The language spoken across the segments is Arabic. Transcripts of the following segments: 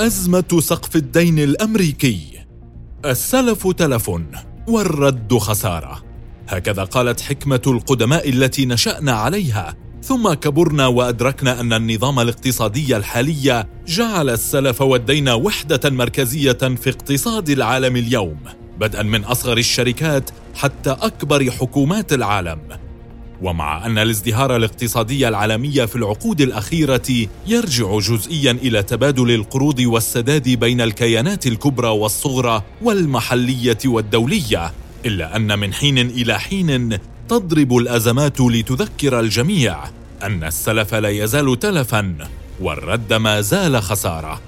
أزمة سقف الدين الأمريكي. السلف تلف والرد خسارة. هكذا قالت حكمة القدماء التي نشأنا عليها. ثم كبرنا وأدركنا أن النظام الاقتصادي الحالي جعل السلف والدين وحدة مركزية في اقتصاد العالم اليوم بدءا من أصغر الشركات حتى أكبر حكومات العالم. ومع أن الازدهار الاقتصادي العالمي في العقود الأخيرة يرجع جزئيا إلى تبادل القروض والسداد بين الكيانات الكبرى والصغرى والمحلية والدولية إلا أن من حين إلى حين تضرب الأزمات لتذكر الجميع أن السلف لا يزال تلفا والرد ما زال خسارة.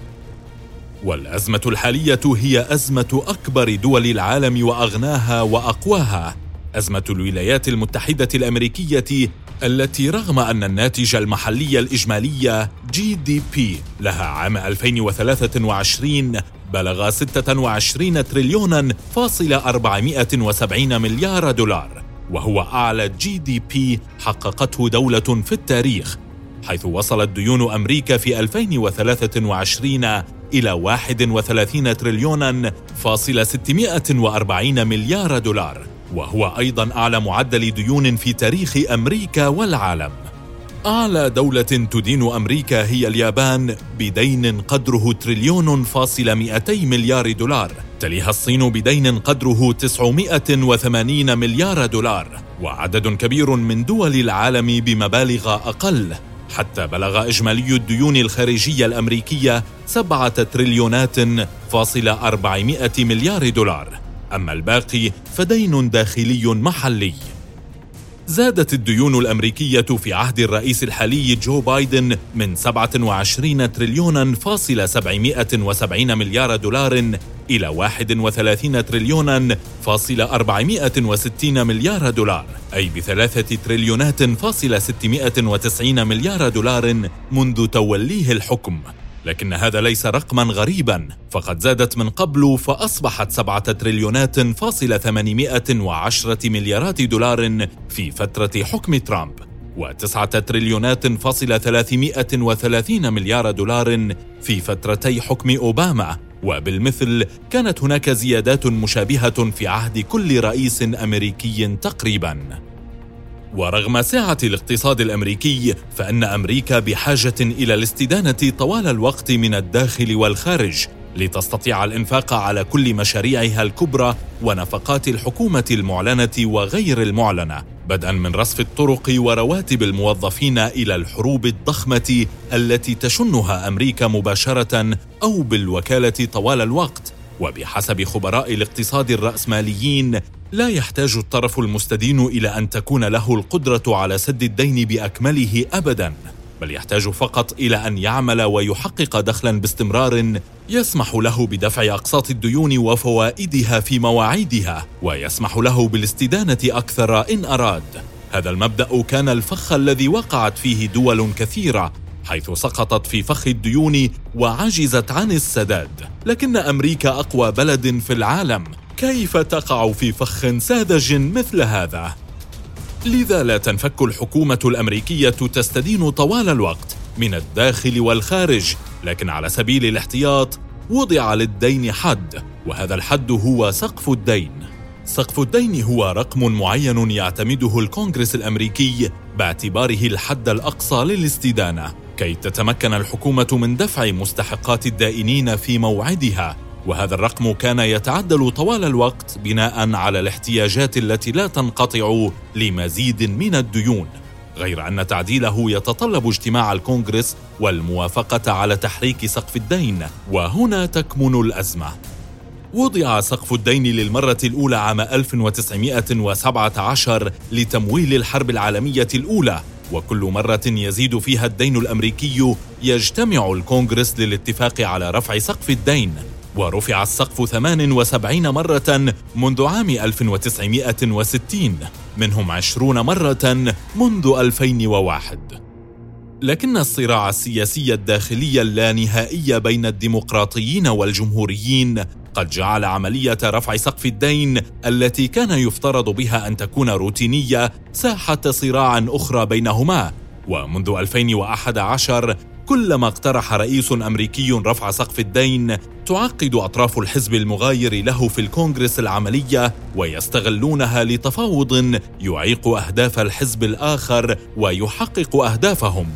والأزمة الحالية هي أزمة أكبر دول العالم وأغناها وأقواها أزمة الولايات المتحدة الأمريكية التي رغم أن الناتج المحلي الإجمالي جي دي بي لها عام 2023 بلغ 26 تريليونا فاصل 470 مليار دولار وهو أعلى GDP حققته دولة في التاريخ حيث وصلت ديون أمريكا في 2023 إلى 31 تريليونا فاصل 640 مليار دولار. وهو أيضا اعلى معدل ديون في تاريخ أمريكا والعالم. أعلى دولة تدين أمريكا هي اليابان بدين قدره تريليون فاصل 200 مليار دولار تليها الصين بدين قدره 980 مليار دولار وعدد كبير من دول العالم بمبالغ أقل. حتى بلغ إجمالي الديون الخارجية الأمريكية سبعة تريليونات فاصل 400 مليار دولار. أما الباقي فدين داخلي محلي. زادت الديون الأمريكية في عهد الرئيس الحالي جو بايدن من 27 تريليونا فاصل 770 مليار دولار إلى 31 تريليونا فاصل 460 مليار دولار أي بثلاثة تريليونات فاصل 690 مليار دولار منذ توليه الحكم. لكن هذا ليس رقما غريبا. فقد زادت من قبل فأصبحت سبعة تريليونات فاصل ثمانمائة وعشرة مليارات دولار في فترة حكم ترامب. وتسعة تريليونات فاصل ثلاثمائة وثلاثين مليار دولار في فترتي حكم أوباما. وبالمثل كانت هناك زيادات مشابهة في عهد كل رئيس أمريكي تقريباً. ورغم سعة الاقتصاد الأمريكي فإن أمريكا بحاجة إلى الاستدانة طوال الوقت من الداخل والخارج لتستطيع الإنفاق على كل مشاريعها الكبرى ونفقات الحكومة المعلنة وغير المعلنة بدءا من رصف الطرق ورواتب الموظفين إلى الحروب الضخمة التي تشنها أمريكا مباشرة أو بالوكالة طوال الوقت. وبحسب خبراء الاقتصاد الرأسماليين لا يحتاج الطرف المستدين إلى أن تكون له القدرة على سد الدين بأكمله ابدا بل يحتاج فقط إلى أن يعمل ويحقق دخلا باستمرار يسمح له بدفع أقساط الديون وفوائدها في مواعيدها ويسمح له بالاستدانة أكثر إن أراد. هذا المبدأ كان الفخ الذي وقعت فيه دول كثيرة حيث سقطت في فخ الديون وعجزت عن السداد. لكن أمريكا أقوى بلد في العالم. كيف تقع في فخ ساذج مثل هذا؟ لذا لا تنفك الحكومة الأمريكية تستدين طوال الوقت من الداخل والخارج لكن على سبيل الاحتياط وضع للدين حد وهذا الحد هو سقف الدين. سقف الدين هو رقم معين يعتمده الكونغرس الأمريكي باعتباره الحد الأقصى للاستدانة كي تتمكن الحكومة من دفع مستحقات الدائنين في موعدها. وهذا الرقم كان يتعدل طوال الوقت بناء على الاحتياجات التي لا تنقطع لمزيد من الديون غير أن تعديله يتطلب اجتماع الكونغرس والموافقة على تحريك سقف الدين وهنا تكمن الأزمة. وضع سقف الدين للمرة الأولى عام 1917 لتمويل الحرب العالمية الأولى وكل مرة يزيد فيها الدين الأمريكي يجتمع الكونغرس للاتفاق على رفع سقف الدين. ورفع السقف 78 مرة منذ عام 1960 منهم 20 مرة منذ 2001 لكن الصراع السياسي الداخلي اللانهائي بين الديمقراطيين والجمهوريين قد جعل عملية رفع سقف الدين التي كان يفترض بها أن تكون روتينية ساحة صراع أخرى بينهما. ومنذ 2011 كلما اقترح رئيس أمريكي رفع سقف الدين تعقد أطراف الحزب المغاير له في الكونغرس العملية ويستغلونها لتفاوض يعيق أهداف الحزب الآخر ويحقق أهدافهم.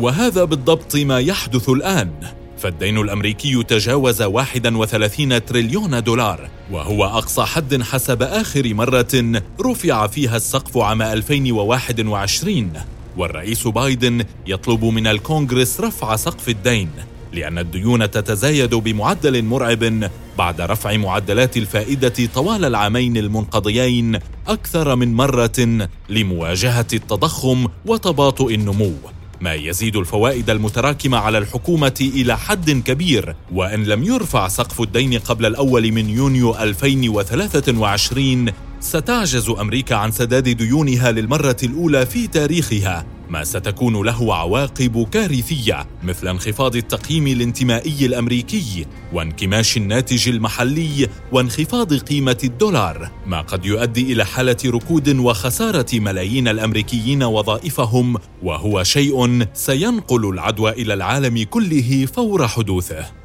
وهذا بالضبط ما يحدث الآن. فالدين الأمريكي تجاوز 31 تريليون دولار وهو أقصى حد حسب آخر مرة رفع فيها السقف عام 2021 والرئيس بايدن يطلب من الكونغرس رفع سقف الدين لأن الديون تتزايد بمعدل مرعب بعد رفع معدلات الفائدة طوال العامين المنقضيين أكثر من مرة لمواجهة التضخم وتباطؤ النمو. ما يزيد الفوائد المتراكمة على الحكومة إلى حد كبير وإن لم يرفع سقف الدين قبل الأول من يونيو 2023 ستعجز أمريكا عن سداد ديونها للمرة الأولى في تاريخها ما ستكون له عواقب كارثية مثل انخفاض التقييم الانتمائي الأمريكي وانكماش الناتج المحلي وانخفاض قيمة الدولار ما قد يؤدي إلى حالة ركود وخسارة ملايين الأمريكيين وظائفهم وهو شيء سينقل العدوى إلى العالم كله فور حدوثه.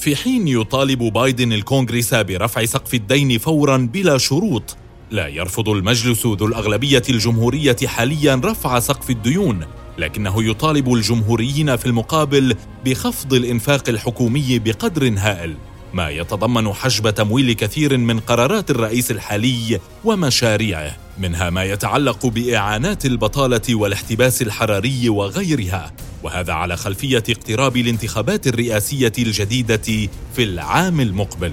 في حين يطالب بايدن الكونغرس برفع سقف الدين فورا بلا شروط لا يرفض المجلس ذو الأغلبية الجمهورية حاليا رفع سقف الديون لكنه يطالب الجمهوريين في المقابل بخفض الإنفاق الحكومي بقدر هائل ما يتضمن حجب تمويل كثير من قرارات الرئيس الحالي ومشاريعه منها ما يتعلق بإعانات البطالة والاحتباس الحراري وغيرها. وهذا على خلفية اقتراب الانتخابات الرئاسية الجديدة في العام المقبل.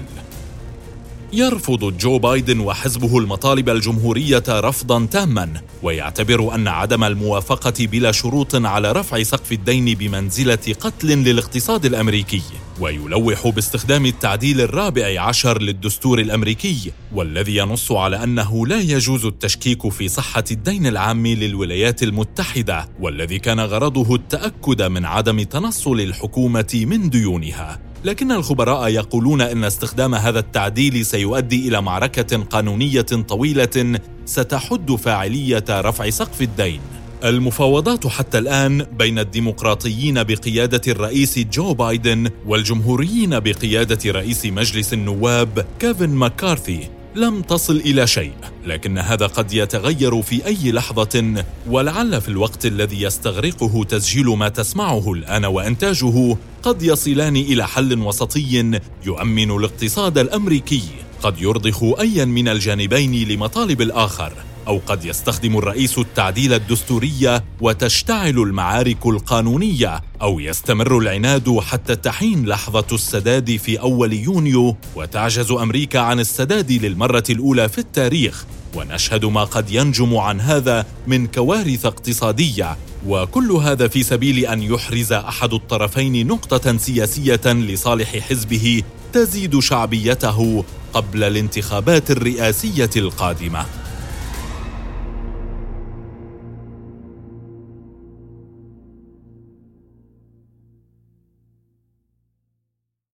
يرفض جو بايدن وحزبه المطالب الجمهورية رفضا تاما ويعتبر أن عدم الموافقة بلا شروط على رفع سقف الدين بمنزلة قتل للاقتصاد الأمريكي. ويلوح باستخدام التعديل الرابع عشر للدستور الأمريكي والذي ينص على أنه لا يجوز التشكيك في صحة الدين العام للولايات المتحدة والذي كان غرضه التأكد من عدم تنصل الحكومة من ديونها. لكن الخبراء يقولون إن استخدام هذا التعديل سيؤدي إلى معركة قانونية طويلة ستحد فاعلية رفع سقف الدين. المفاوضات حتى الآن بين الديمقراطيين بقيادة الرئيس جو بايدن والجمهوريين بقيادة رئيس مجلس النواب كيفن ماكارثي لم تصل إلى شيء لكن هذا قد يتغير في أي لحظة ولعل في الوقت الذي يستغرقه تسجيل ما تسمعه الآن وإنتاجه قد يصلان إلى حل وسطي يؤمن الاقتصاد الأمريكي قد يرضخ ايا من الجانبين لمطالب الآخر. أو قد يستخدم الرئيس التعديل الدستوري وتشتعل المعارك القانونية أو يستمر العناد حتى تحين لحظة السداد في أول يونيو. وتعجز أمريكا عن السداد للمرة الأولى في التاريخ. ونشهد ما قد ينجم عن هذا من كوارث اقتصادية. وكل هذا في سبيل أن يحرز أحد الطرفين نقطة سياسية لصالح حزبه تزيد شعبيته قبل الانتخابات الرئاسية القادمة.